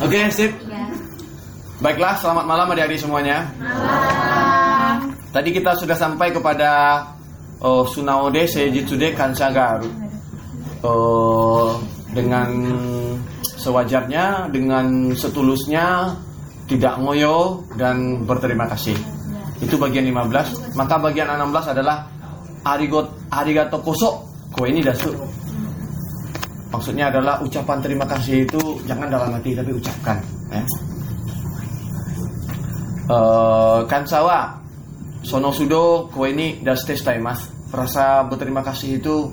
Oke, sip. Baiklah, selamat malam adik-adik semuanya. Malam. Tadi kita sudah sampai kepada oh, Sunaode Seijitsude Kanshagaru. Oh, dengan sewajarnya, dengan setulusnya, tidak ngoyo dan berterima kasih. Itu bagian 15. Maka bagian 16 adalah arigot arigato koso. Kowe ini dasu. Maksudnya adalah ucapan terima kasih itu jangan dalam hati tapi ucapkan. Ya. Eh, kansawa sono sudo kowe ini daste mas. Rasa berterima kasih itu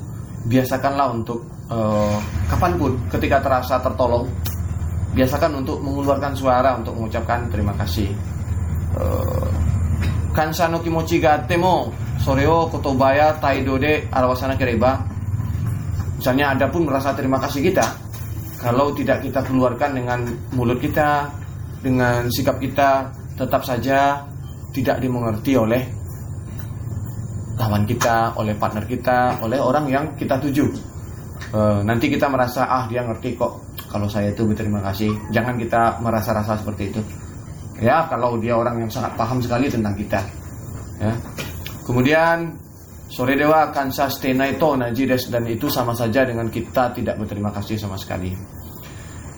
biasakanlah untuk eh, kapan pun ketika terasa tertolong biasakan untuk mengeluarkan suara untuk mengucapkan terima kasih. Uh, kansa no kimochi ga atte mo sore o kotobaya taido de kereba. Misalnya ada pun merasa terima kasih kita kalau tidak kita keluarkan dengan mulut kita, dengan sikap kita, tetap saja tidak dimengerti oleh lawan kita, oleh partner kita, oleh orang yang kita tuju. Uh, nanti kita merasa ah dia ngerti kok kalau saya itu berterima kasih. Jangan kita merasa-rasa seperti itu. Ya, kalau dia orang yang sangat paham sekali tentang kita. Ya. Kemudian sore dewa kansa stena itu najides dan itu sama saja dengan kita tidak berterima kasih sama sekali.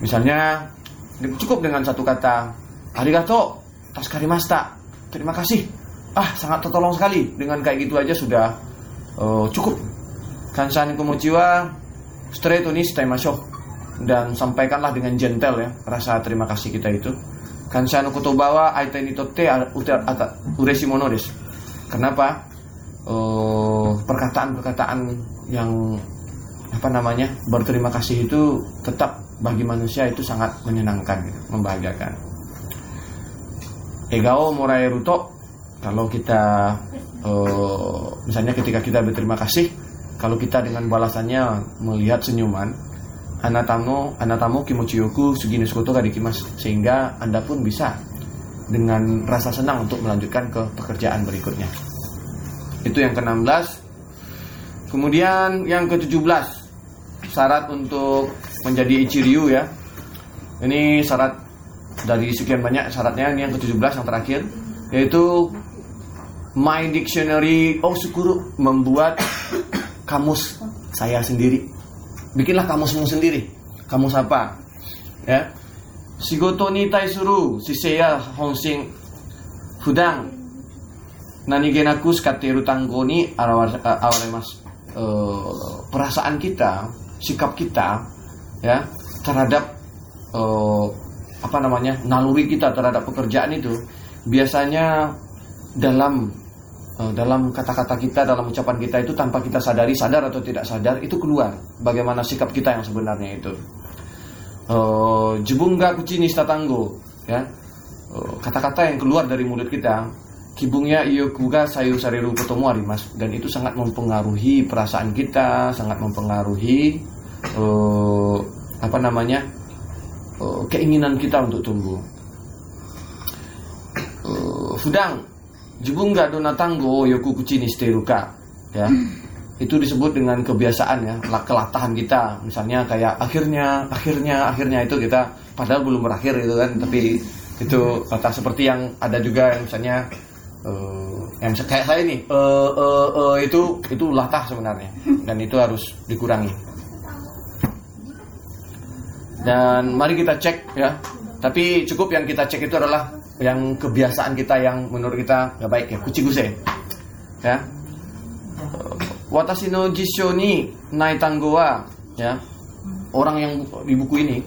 Misalnya cukup dengan satu kata arigato taskarimasta. Terima kasih. Ah, sangat tertolong sekali. Dengan kayak gitu aja sudah uh, cukup. Kansan kemuciwa straight ini masuk dan sampaikanlah dengan gentle ya rasa terima kasih kita itu. Kansano kotobawa aiten itote uresi monodes. Kenapa? Uh, perkataan-perkataan yang apa namanya berterima kasih itu tetap bagi manusia itu sangat menyenangkan, gitu, membahagiakan. Egao morai ruto kalau kita uh, misalnya ketika kita berterima kasih, kalau kita dengan balasannya melihat senyuman, anatamo anatamo kimochiyoku sugini skoto kadikimas sehingga anda pun bisa dengan rasa senang untuk melanjutkan ke pekerjaan berikutnya itu yang ke-16. Kemudian yang ke-17. Syarat untuk menjadi ichiryu ya. Ini syarat dari sekian banyak syaratnya. Ini yang ke-17 yang terakhir. Yaitu My Dictionary Oh Sukuru membuat kamus saya sendiri. Bikinlah kamusmu sendiri. Kamus apa? Ya. Shigoto ni taisuru shiseya honshin fudang nanigenaku skateru tango ni awaremas e, perasaan kita sikap kita ya terhadap e, apa namanya naluri kita terhadap pekerjaan itu biasanya dalam dalam kata-kata kita, dalam ucapan kita itu tanpa kita sadari, sadar atau tidak sadar itu keluar bagaimana sikap kita yang sebenarnya itu. Uh, Jebungga kucini statanggo, ya kata-kata yang keluar dari mulut kita, kibungnya iyo kuga sayu sariru ketemu arimas dan itu sangat mempengaruhi perasaan kita, sangat mempengaruhi uh, apa namanya uh, keinginan kita untuk tumbuh. Uh, Fudang Jubunga donatango yoku kucini steruka ya. Itu disebut dengan kebiasaan ya kelatahan kita. Misalnya kayak akhirnya akhirnya akhirnya itu kita padahal belum berakhir itu kan tapi itu kata seperti yang ada juga yang misalnya uh, yang kayak saya ini uh, uh, uh, itu itu latah sebenarnya. Dan itu harus dikurangi. Dan mari kita cek ya. Tapi cukup yang kita cek itu adalah yang kebiasaan kita yang menurut kita nggak baik ya. Kuciguse ya. Watashi no jisho ni nai tanggo wa ya. Orang yang di buku ini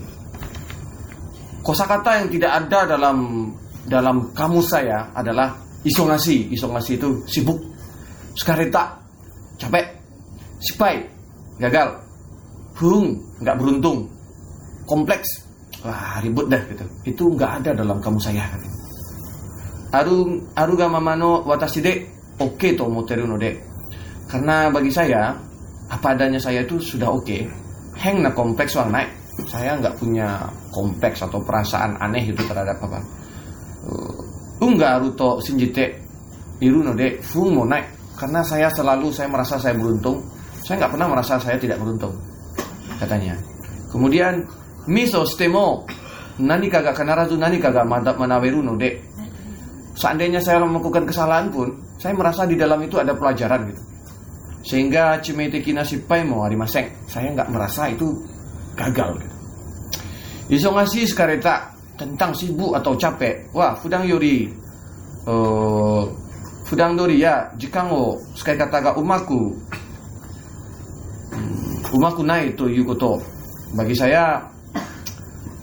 kosakata yang tidak ada dalam dalam kamus saya adalah isongasi isongasi itu sibuk. Sekareta capek. Sipai gagal. Hung nggak beruntung. Kompleks. Wah ribut dah gitu. Itu nggak ada dalam kamu saya. Aru aru ga mamano watashi de oke okay to moteru no karena bagi saya apa adanya saya itu sudah oke. Okay. heng na kompleks wang naik. Saya nggak punya kompleks atau perasaan aneh itu terhadap apa. Uh, unga aruto sinjite iru no de fung mo naik. Karena saya selalu saya merasa saya beruntung. Saya nggak pernah merasa saya tidak beruntung katanya. Kemudian miso stemo. Nani kagak kanarazu nani kagak mantap manaweru no dek. Seandainya saya melakukan kesalahan pun saya merasa di dalam itu ada pelajaran gitu. Sehingga cimete kinasipai mau hari maseng saya nggak merasa itu gagal gitu. Iso ngasih sekareta tentang sibuk atau capek. Wah fudang yori. Uh, fudang dori ya. Jika ngo sekali kata ga umaku. Hmm, umaku naik itu yukoto bagi saya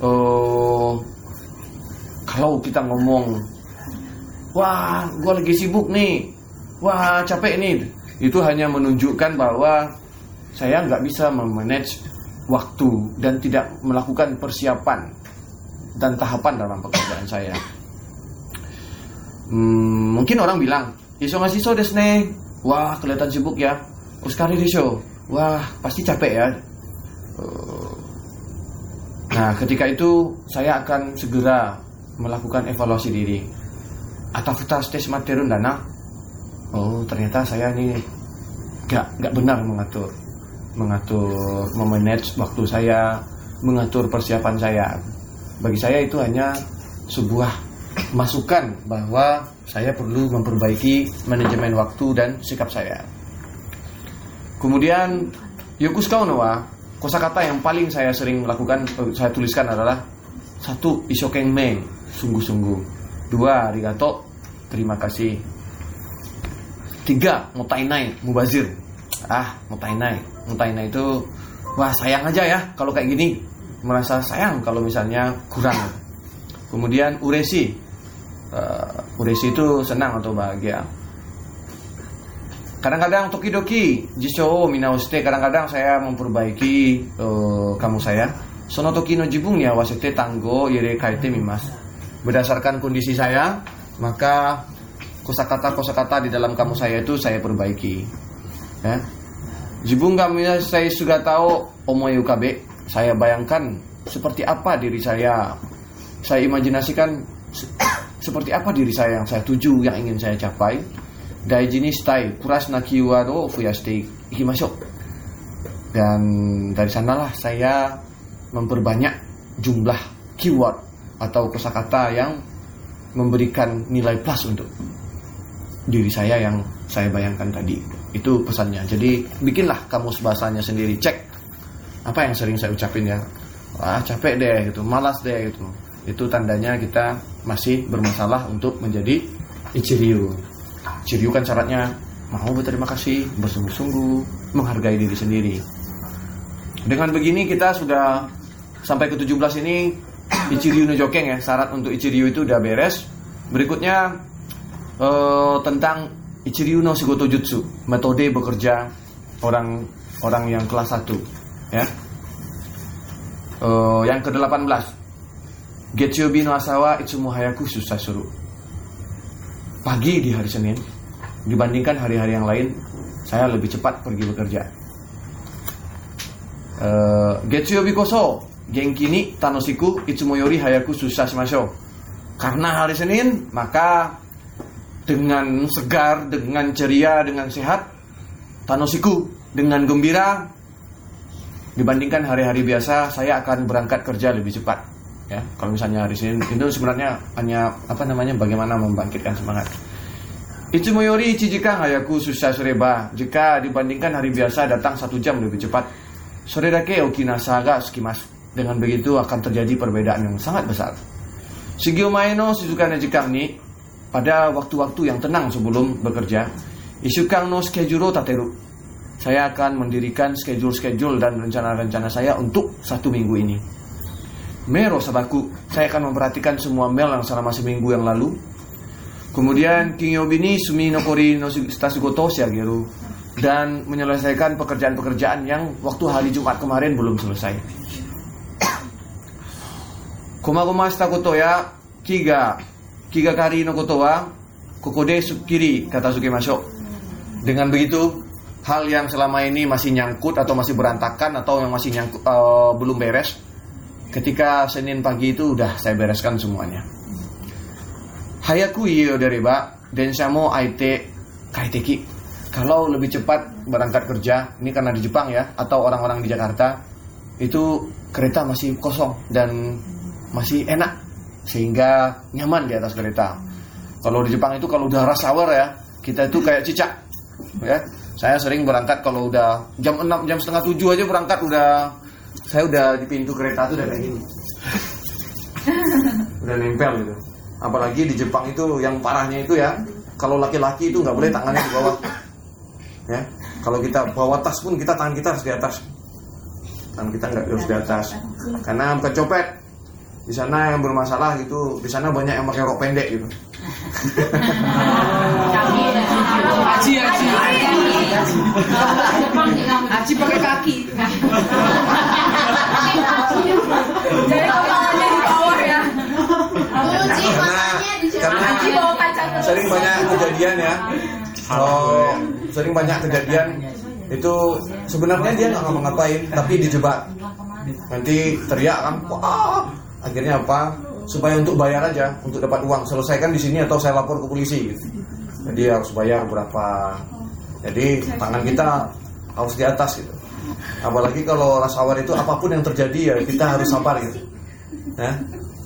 uh, kalau kita ngomong wah gue lagi sibuk nih wah capek nih itu hanya menunjukkan bahwa saya nggak bisa memanage waktu dan tidak melakukan persiapan dan tahapan dalam pekerjaan saya. Hmm, mungkin orang bilang, iso ngasih so desne, wah kelihatan sibuk ya. Uskari di show, wah pasti capek ya. Eh, nah, ketika itu saya akan segera melakukan evaluasi diri. Atau tes materi dana oh ternyata saya ini gak gak benar mengatur mengatur memanage waktu saya mengatur persiapan saya bagi saya itu hanya sebuah masukan bahwa saya perlu memperbaiki manajemen waktu dan sikap saya kemudian Yokus Kaunawa kosakata yang paling saya sering lakukan saya tuliskan adalah satu isokeng meng sungguh-sungguh dua arigato terima kasih Tiga, mutainai, mubazir. Ah, mutainai. Mutainai itu wah sayang aja ya kalau kayak gini. Merasa sayang kalau misalnya kurang. Kemudian uresi. Uh, uresi itu senang atau bahagia. Kadang-kadang toki-doki jisho minauste kadang-kadang saya memperbaiki uh, kamu saya. Sono toki no jibung ya wasete tanggo yere kaite mimas. Berdasarkan kondisi saya, maka kosakata kosakata di dalam kamu saya itu saya perbaiki. Ya. Jibung kami saya sudah tahu omoy UKB, saya bayangkan seperti apa diri saya. Saya imajinasikan seperti apa diri saya yang saya tuju, yang ingin saya capai. Dai jenis tai kuras nakiwado fuyaste ikimasho. Dan dari sanalah saya memperbanyak jumlah keyword atau kosakata yang memberikan nilai plus untuk diri saya yang saya bayangkan tadi. Itu pesannya. Jadi bikinlah kamus bahasanya sendiri. Cek apa yang sering saya ucapin ya. Wah capek deh gitu, malas deh gitu. Itu tandanya kita masih bermasalah untuk menjadi Ichiryu. Ichiryu kan syaratnya mau berterima kasih, bersungguh-sungguh, menghargai diri sendiri. Dengan begini kita sudah sampai ke 17 ini Ichiryu no Jokeng ya, syarat untuk Ichiryu itu udah beres. Berikutnya uh, tentang Ichiryu no Shigoto Jutsu, metode bekerja orang orang yang kelas 1 ya. Uh, yang ke-18 Getsuyobi no asawa itsumu hayaku susah suruh. Pagi di hari Senin Dibandingkan hari-hari yang lain Saya lebih cepat pergi bekerja. Uh, Getsuyobi koso Genki ni tanosiku itsumo yori hayaku susah shimasho Karena hari Senin Maka dengan segar, dengan ceria, dengan sehat, tanosiku dengan gembira dibandingkan hari-hari biasa saya akan berangkat kerja lebih cepat ya. Kalau misalnya hari Senin itu sebenarnya hanya apa namanya bagaimana membangkitkan semangat. Itu moyori jika hayaku susah soreba jika dibandingkan hari biasa datang satu jam lebih cepat. Sore dake okinasa ga skimas dengan begitu akan terjadi perbedaan yang sangat besar. Shigio Maeno Shizuka Jikang ni pada waktu-waktu yang tenang sebelum bekerja, Isukang no schedule tateru. Saya akan mendirikan schedule-schedule dan rencana-rencana saya untuk satu minggu ini. Mero sabaku, saya akan memperhatikan semua mail yang selama seminggu yang lalu. Kemudian Kinyobi ni sumi nokori no stasugoto siageru dan menyelesaikan pekerjaan-pekerjaan yang waktu hari Jumat kemarin belum selesai. Koma-koma stakoto ya kiga Kigakari no koto wa kokode sukiri kata Sukemasho. Dengan begitu, hal yang selama ini masih nyangkut atau masih berantakan atau yang masih nyangkut uh, belum beres, ketika Senin pagi itu udah saya bereskan semuanya. Hayaku iyo deriba dan samo aite kaiteki. Kalau lebih cepat berangkat kerja, ini karena di Jepang ya, atau orang-orang di Jakarta, itu kereta masih kosong dan masih enak sehingga nyaman di atas kereta. Kalau di Jepang itu kalau udah rush hour ya, kita itu kayak cicak. Ya, saya sering berangkat kalau udah jam 6, jam setengah 7 aja berangkat udah saya udah di pintu kereta tuh udah kayak gini. udah nempel gitu. Apalagi di Jepang itu yang parahnya itu ya, kalau laki-laki itu nggak boleh tangannya di bawah. Ya, kalau kita bawa tas pun kita tangan kita harus di atas. Tangan kita nggak harus di atas. Karena bukan copet. Di sana yang bermasalah gitu, di sana banyak yang pakai rok pendek gitu. Aci, aci. Aci pakai kaki. Jadi kepalanya di bawah ya. karena karena Aci bawa kaca terus. sering banyak kejadian ya. Oh sering banyak kejadian. Itu sebenarnya dia nggak ngapa-ngapain tapi dijebak. Nanti teriak kan wah. Akhirnya apa? Supaya untuk bayar aja untuk dapat uang. Selesaikan di sini atau saya lapor ke polisi. Gitu. jadi harus bayar berapa jadi tangan kita harus di atas gitu. Apalagi kalau hour itu apa pun yang terjadi ya kita harus sabar gitu. Ya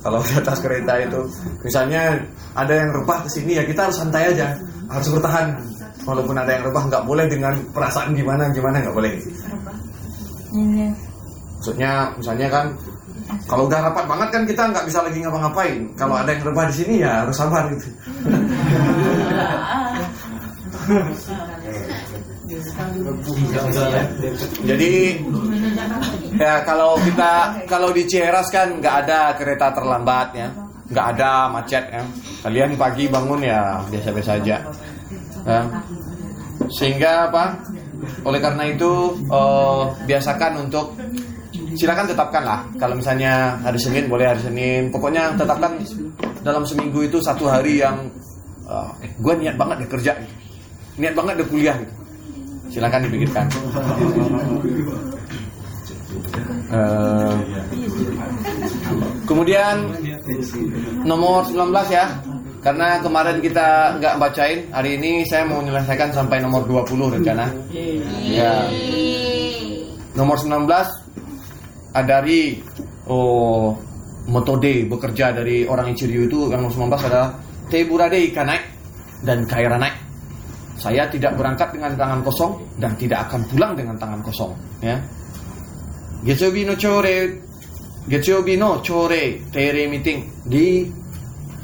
kalau di atas kereta itu misalnya ada yang rebah ke sini ya kita harus santai aja harus bertahan. Walaupun ada yang rebah nggak boleh dengan perasaan gimana gimana nggak boleh. Maksudnya misalnya kan kalau udah rapat banget kan kita nggak bisa lagi ngapa-ngapain. Kalau ada yang rebah di sini ya harus sabar gitu jadi ya kalau kita kalau di Cieras kan nggak ada kereta terlambat ya. Nggak ada macet ya. Kalian pagi bangun ya biasa-biasa aja. Ya. sehingga apa? Oleh karena itu eh, biasakan untuk silakan tetapkan lah kalau misalnya hari Senin boleh hari Senin. Pokoknya tetapkan dalam seminggu itu satu hari yang gue niat banget deh kerja. Niat banget deh kuliah. gitu silakan dipikirkan. Eh, kemudian nomor 19 ya. Karena kemarin kita nggak bacain hari ini saya mau menyelesaikan sampai nomor 20 rencana. Ya. Nomor 19 dari oh metode bekerja dari orang Ichiryu itu yang nomor 19 adalah Teburade Ikanai dan Kairanai saya tidak berangkat dengan tangan kosong dan tidak akan pulang dengan tangan kosong ya. Getsubi no chore Getsubi no chore tere meeting. Di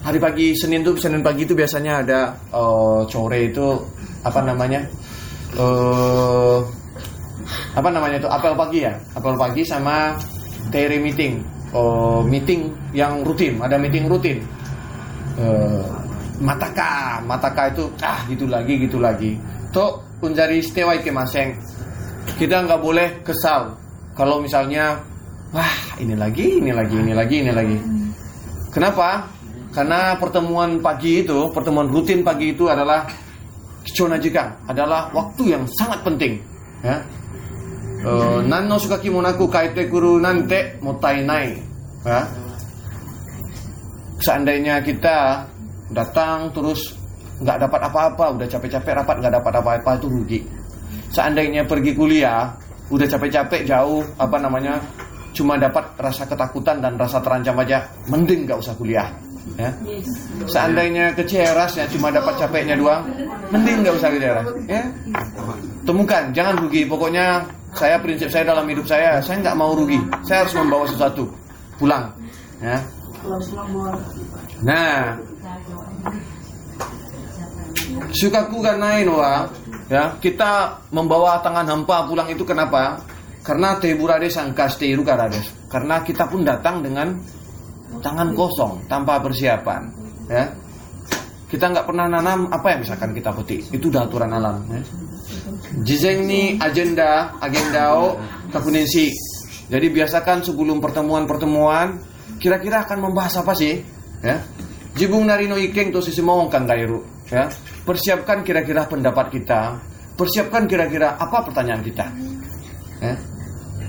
hari pagi Senin tuh Senin pagi itu biasanya ada uh, chore itu apa namanya eh apa namanya itu apel pagi ya. Apel pagi sama tere meeting. Oh meeting yang rutin ada meeting rutin. Eh, mataka mataka itu ah gitu lagi gitu lagi. To unjari stewa ikemaseng kita nggak boleh kesal. Kalau misalnya wah ini lagi ini lagi ini lagi ini lagi. Kenapa? Karena pertemuan pagi itu pertemuan rutin pagi itu adalah Kichona Jikang adalah waktu yang sangat penting ya. Eh, Nanno sukaki monaku kaite kuru nante motai nai ya. Seandainya kita datang terus nggak dapat apa-apa, udah capek-capek rapat nggak dapat apa-apa itu rugi. Seandainya pergi kuliah, udah capek-capek jauh, apa namanya, cuma dapat rasa ketakutan dan rasa terancam aja, mending nggak usah kuliah. Ya. Seandainya ke Cieras ya cuma dapat capeknya doang, mending nggak usah ke Cieras. Ya. Temukan, jangan rugi. Pokoknya saya prinsip saya dalam hidup saya, saya nggak mau rugi. Saya harus membawa sesuatu pulang. Ya. Nah, sukaku karena wa ya kita membawa tangan hampa pulang itu kenapa? Karena teburade sangkas teiru karades. Karena kita pun datang dengan tangan kosong tanpa persiapan, ya. Kita nggak pernah nanam apa yang misalkan kita petik. Itu udah aturan alam. Ya. Jizeng ni agenda agendao kakunensi. Jadi biasakan sebelum pertemuan-pertemuan kira-kira akan membahas apa sih? Ya. Jibung narino ikeng to sisi kang gairu. Ya. Persiapkan kira-kira pendapat kita. Persiapkan kira-kira apa pertanyaan kita. Ya.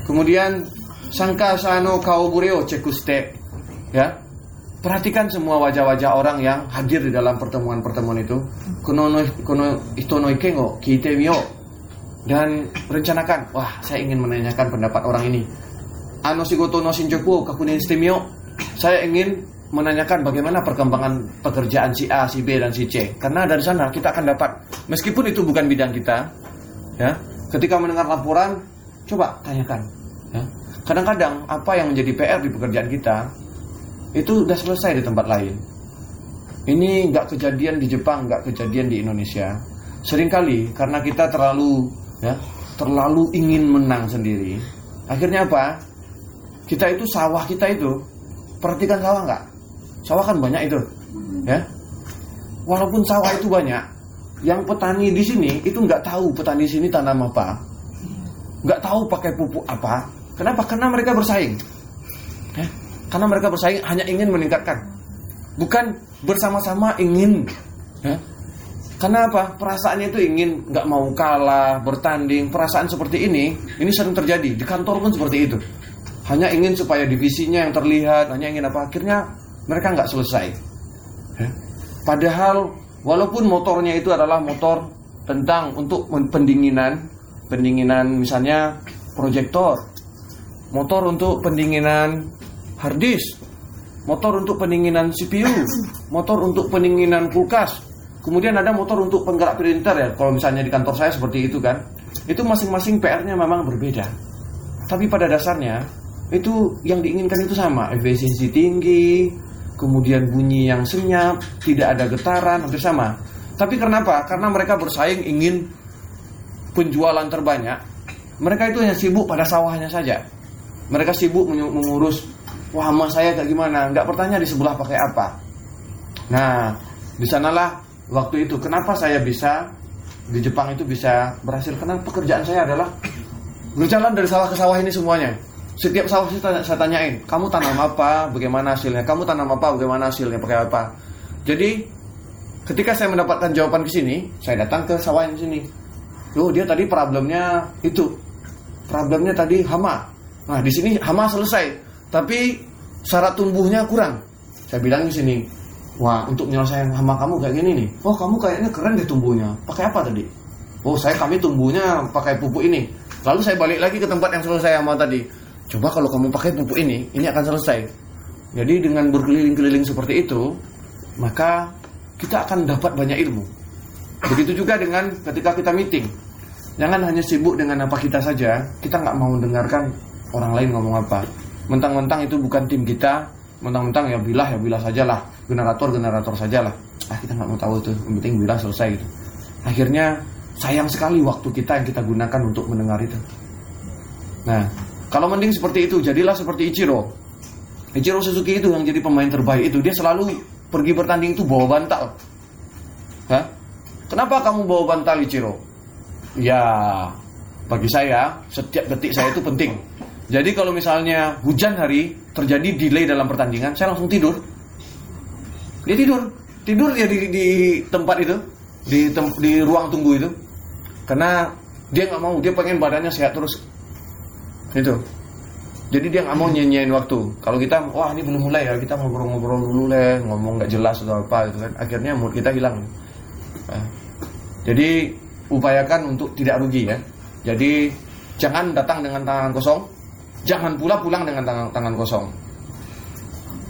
Kemudian sangka sano kau bureo cekuste. Ya. Perhatikan semua wajah-wajah orang yang hadir di dalam pertemuan-pertemuan itu. Kono no kono itono ikeng o kite mio. Dan rencanakan, wah saya ingin menanyakan pendapat orang ini. Ano sigoto no kakunin saya ingin menanyakan bagaimana perkembangan pekerjaan si A, si B dan si C. Karena dari sana kita akan dapat meskipun itu bukan bidang kita, ya. Ketika mendengar laporan, coba tanyakan, ya. Kadang-kadang apa yang menjadi PR di pekerjaan kita itu sudah selesai di tempat lain. Ini nggak kejadian di Jepang, nggak kejadian di Indonesia. Seringkali karena kita terlalu ya terlalu ingin menang sendiri. Akhirnya apa? Kita itu sawah kita itu perhatikan sawah nggak? Sawah kan banyak itu, ya. Walaupun sawah itu banyak, yang petani di sini itu nggak tahu petani di sini tanam apa, nggak tahu pakai pupuk apa. Kenapa? Karena mereka bersaing. Ya? Karena mereka bersaing hanya ingin meningkatkan, bukan bersama-sama ingin. Ya? Karena apa? Perasaannya itu ingin nggak mau kalah, bertanding. Perasaan seperti ini, ini sering terjadi di kantor pun seperti itu. Hanya ingin supaya divisinya yang terlihat, hanya ingin apa? Akhirnya mereka nggak selesai. Padahal walaupun motornya itu adalah motor tentang untuk pendinginan, pendinginan misalnya proyektor, motor untuk pendinginan hard disk, motor untuk pendinginan CPU, motor untuk pendinginan kulkas, kemudian ada motor untuk penggerak printer ya. Kalau misalnya di kantor saya seperti itu kan, itu masing-masing PR-nya memang berbeda. Tapi pada dasarnya itu yang diinginkan itu sama, efisiensi tinggi, kemudian bunyi yang senyap, tidak ada getaran, hampir sama. Tapi kenapa? Karena mereka bersaing ingin penjualan terbanyak. Mereka itu hanya sibuk pada sawahnya saja. Mereka sibuk mengurus, wah mas saya kayak gimana? Nggak bertanya di sebelah pakai apa. Nah, di sanalah waktu itu kenapa saya bisa di Jepang itu bisa berhasil karena pekerjaan saya adalah berjalan dari sawah ke sawah ini semuanya setiap sawah saya, tanya, saya tanyain, kamu tanam apa, bagaimana hasilnya? Kamu tanam apa, bagaimana hasilnya, pakai apa? Jadi ketika saya mendapatkan jawaban ke sini, saya datang ke sawah yang sini. Loh, dia tadi problemnya itu. Problemnya tadi hama. Nah, di sini hama selesai, tapi syarat tumbuhnya kurang. Saya bilang di sini, wah untuk menyelesaikan hama kamu kayak gini nih. Oh, kamu kayaknya keren deh tumbuhnya. Pakai apa tadi? Oh, saya kami tumbuhnya pakai pupuk ini. Lalu saya balik lagi ke tempat yang selesai hama tadi Coba kalau kamu pakai pupuk ini, ini akan selesai. Jadi dengan berkeliling-keliling seperti itu, maka kita akan dapat banyak ilmu. Begitu juga dengan ketika kita meeting. Jangan hanya sibuk dengan apa kita saja, kita nggak mau mendengarkan orang lain ngomong apa. Mentang-mentang itu bukan tim kita, mentang-mentang ya bilah ya bilah sajalah, generator generator sajalah. Ah kita nggak mau tahu itu, yang penting bilah selesai gitu. Akhirnya sayang sekali waktu kita yang kita gunakan untuk mendengar itu. Nah, kalau mending seperti itu, jadilah seperti Ichiro. Ichiro Suzuki itu yang jadi pemain terbaik itu, dia selalu pergi bertanding itu bawa bantal. Hah? Kenapa kamu bawa bantal Ichiro? Ya, bagi saya setiap detik saya itu penting. Jadi kalau misalnya hujan hari terjadi delay dalam pertandingan, saya langsung tidur. Dia tidur, tidur dia di, di tempat itu, di tem, di ruang tunggu itu, karena dia nggak mau, dia pengen badannya sehat terus itu. Jadi dia nggak mau nyanyiin waktu. Kalau kita wah ini belum mulai ya kita ngobrol-ngobrol dulu lah ngomong nggak jelas atau apa gitu kan. Akhirnya mood kita hilang. Nah, jadi upayakan untuk tidak rugi ya. Jadi jangan datang dengan tangan kosong. Jangan pula pulang dengan tangan, tangan kosong.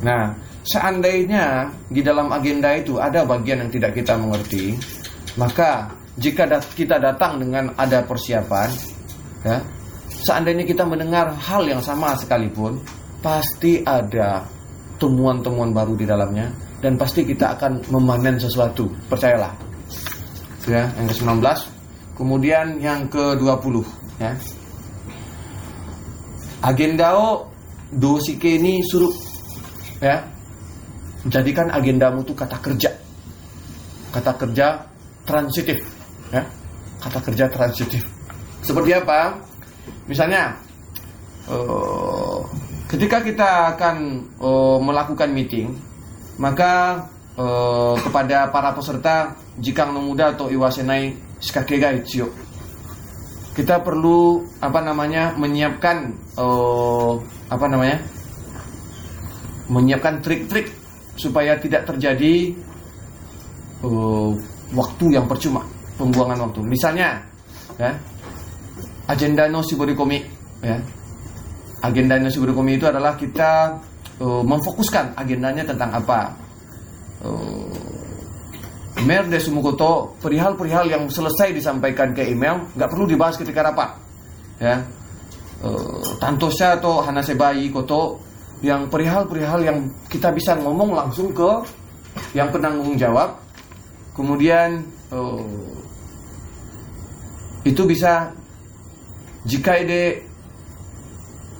Nah seandainya di dalam agenda itu ada bagian yang tidak kita mengerti maka jika kita datang dengan ada persiapan ya seandainya kita mendengar hal yang sama sekalipun, pasti ada temuan-temuan baru di dalamnya dan pasti kita akan memanen sesuatu, percayalah. Ya, yang ke-19. Kemudian yang ke-20, ya. Agendao dosike ini suruh ya. Jadikan agendamu itu kata kerja. Kata kerja transitif, ya. Kata kerja transitif. Seperti apa? Misalnya, uh, ketika kita akan uh, melakukan meeting, maka uh, kepada para peserta jika muda atau iwasenai shikakega ichio kita perlu apa namanya menyiapkan uh, apa namanya menyiapkan trik-trik supaya tidak terjadi uh, waktu yang percuma pembuangan waktu. Misalnya ya agenda no shigorikomi ya. Agenda no shigorikomi itu adalah kita uh, memfokuskan agendanya tentang apa. Uh, Mayor Desumukoto perihal-perihal yang selesai disampaikan ke email nggak perlu dibahas ketika rapat. Ya, uh, Tantosya atau Hanasebai Koto yang perihal-perihal yang kita bisa ngomong langsung ke yang penanggung jawab. Kemudian uh, itu bisa jika ide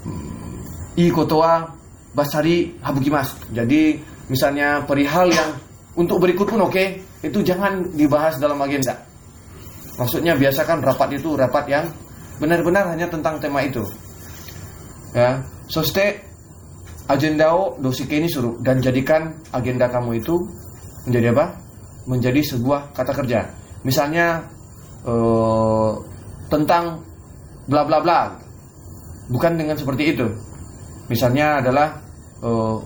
hmm, i kotoa basari habukimas. Jadi misalnya perihal yang untuk berikut pun oke, itu jangan dibahas dalam agenda. Maksudnya biasakan rapat itu rapat yang benar-benar hanya tentang tema itu. Ya, soste agendao dosike ini suruh dan jadikan agenda kamu itu menjadi apa? Menjadi sebuah kata kerja. Misalnya eh, tentang bla bla bla. Bukan dengan seperti itu. Misalnya adalah eh,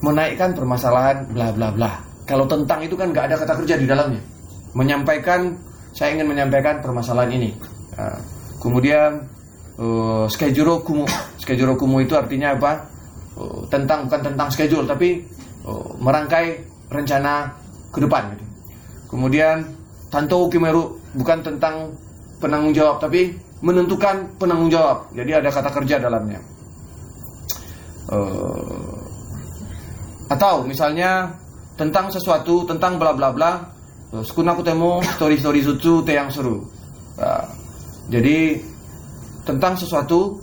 menaikkan permasalahan bla bla bla. Kalau tentang itu kan nggak ada kata kerja di dalamnya. Menyampaikan, saya ingin menyampaikan permasalahan ini. Nah, kemudian uh, schedule kumu, schedule kumu itu artinya apa? Uh, tentang bukan tentang schedule tapi uh, merangkai rencana ke depan. Gitu. Kemudian tanto kimeru bukan tentang penanggung jawab tapi menentukan penanggung jawab. Jadi ada kata kerja dalamnya. Uh, atau misalnya tentang sesuatu tentang bla bla bla sekuna kutemu story story sucu te yang seru nah, jadi tentang sesuatu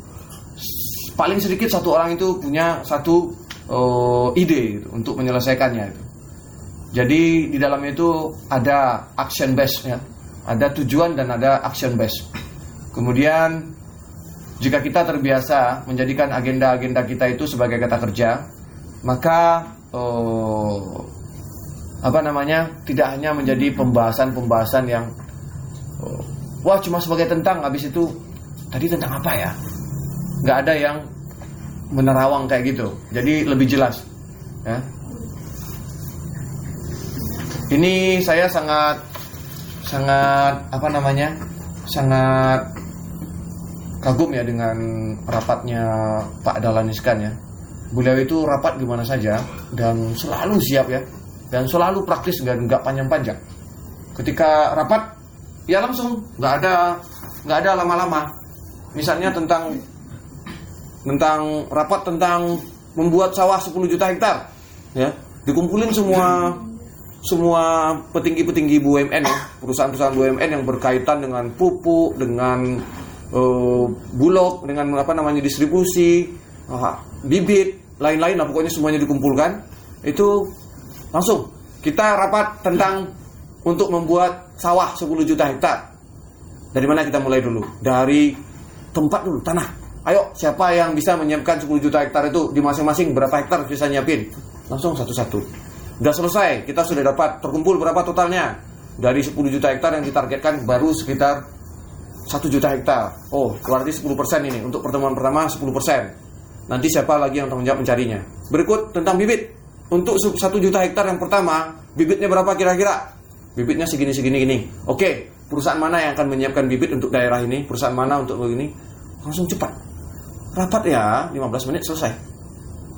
paling sedikit satu orang itu punya satu uh, ide gitu, untuk menyelesaikannya itu jadi di dalamnya itu ada action base ya ada tujuan dan ada action base kemudian jika kita terbiasa menjadikan agenda-agenda kita itu sebagai kata kerja maka oh, apa namanya tidak hanya menjadi pembahasan-pembahasan yang oh, wah cuma sebagai tentang habis itu tadi tentang apa ya? Nggak ada yang menerawang kayak gitu. Jadi lebih jelas ya. Ini saya sangat sangat apa namanya sangat kagum ya dengan rapatnya Pak Dahlan Iskan ya. Beliau itu rapat gimana saja dan selalu siap ya. Dan selalu praktis dan nggak panjang-panjang. Ketika rapat ya langsung nggak ada nggak ada lama-lama. Misalnya tentang tentang rapat tentang membuat sawah 10 juta hektar ya. Dikumpulin semua semua petinggi-petinggi BUMN ya, perusahaan-perusahaan BUMN yang berkaitan dengan pupuk, dengan uh, bulog, dengan apa namanya distribusi, uh, bibit, lain-lain lah pokoknya semuanya dikumpulkan itu langsung kita rapat tentang untuk membuat sawah 10 juta hektar. Dari mana kita mulai dulu? Dari tempat dulu tanah. Ayo siapa yang bisa menyiapkan 10 juta hektar itu? Di masing-masing berapa hektar bisa nyiapin? Langsung satu-satu udah selesai kita sudah dapat terkumpul berapa totalnya dari 10 juta hektar yang ditargetkan baru sekitar 1 juta hektar oh berarti 10% ini untuk pertemuan pertama 10% Nanti siapa lagi yang tanggung jawab mencarinya. Berikut tentang bibit. Untuk satu juta hektar yang pertama, bibitnya berapa kira-kira? Bibitnya segini segini gini. Oke, perusahaan mana yang akan menyiapkan bibit untuk daerah ini? Perusahaan mana untuk begini? Langsung cepat. Rapat ya, 15 menit selesai.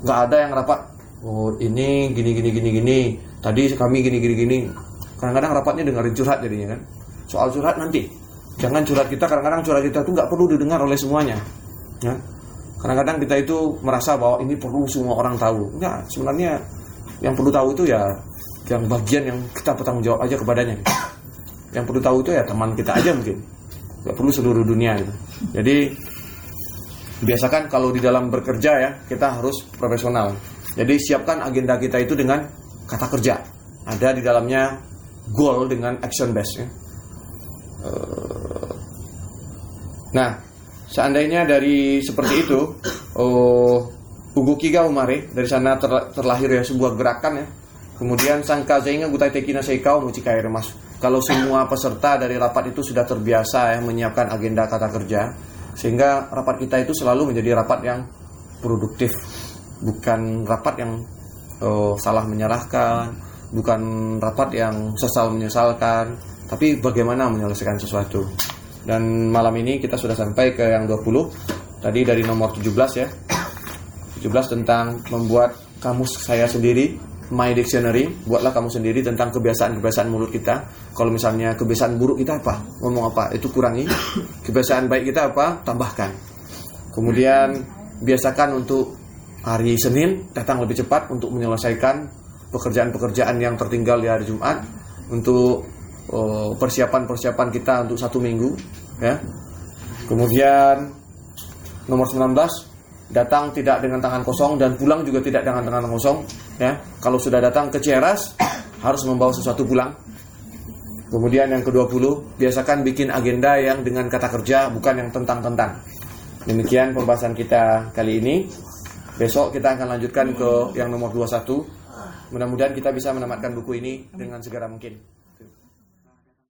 Nggak ada yang rapat. Oh, ini gini gini gini gini. Tadi kami gini gini gini. Kadang-kadang rapatnya dengerin curhat jadinya kan. Soal curhat nanti. Jangan curhat kita, kadang-kadang curhat kita itu nggak perlu didengar oleh semuanya. Ya, Kadang-kadang kita itu merasa bahwa ini perlu semua orang tahu. Enggak, sebenarnya yang perlu tahu itu ya yang bagian yang kita bertanggung jawab aja kepadanya. Yang perlu tahu itu ya teman kita aja mungkin. Enggak perlu seluruh dunia gitu. Jadi biasakan kalau di dalam bekerja ya kita harus profesional. Jadi siapkan agenda kita itu dengan kata kerja. Ada di dalamnya goal dengan action base ya. Eh, nah, Seandainya dari seperti itu, oh, Ugu Kiga Umare dari sana ter, terlahir ya sebuah gerakan ya. Kemudian sangka zainga gutai tekina seikau mucikai mas. Kalau semua peserta dari rapat itu sudah terbiasa ya menyiapkan agenda kata kerja, sehingga rapat kita itu selalu menjadi rapat yang produktif, bukan rapat yang oh, salah menyerahkan, bukan rapat yang sesal menyesalkan, tapi bagaimana menyelesaikan sesuatu. Dan malam ini kita sudah sampai ke yang 20 Tadi dari nomor 17 ya. 17 tentang membuat kamus saya sendiri My Dictionary. Buatlah kamu sendiri tentang kebiasaan-kebiasaan mulut kita. Kalau misalnya kebiasaan buruk kita apa? Ngomong apa? Itu kurangi. Kebiasaan baik kita apa? Tambahkan. Kemudian biasakan untuk hari Senin datang lebih cepat untuk menyelesaikan pekerjaan-pekerjaan yang tertinggal di hari Jumat untuk oh, persiapan-persiapan kita untuk satu minggu ya. Kemudian nomor 19 datang tidak dengan tangan kosong dan pulang juga tidak dengan tangan kosong ya. Kalau sudah datang ke Cieras harus membawa sesuatu pulang. Kemudian yang ke-20 biasakan bikin agenda yang dengan kata kerja bukan yang tentang-tentang. Demikian pembahasan kita kali ini besok kita akan lanjutkan ke yang nomor 21 mudah-mudahan kita bisa menamatkan buku ini dengan segera mungkin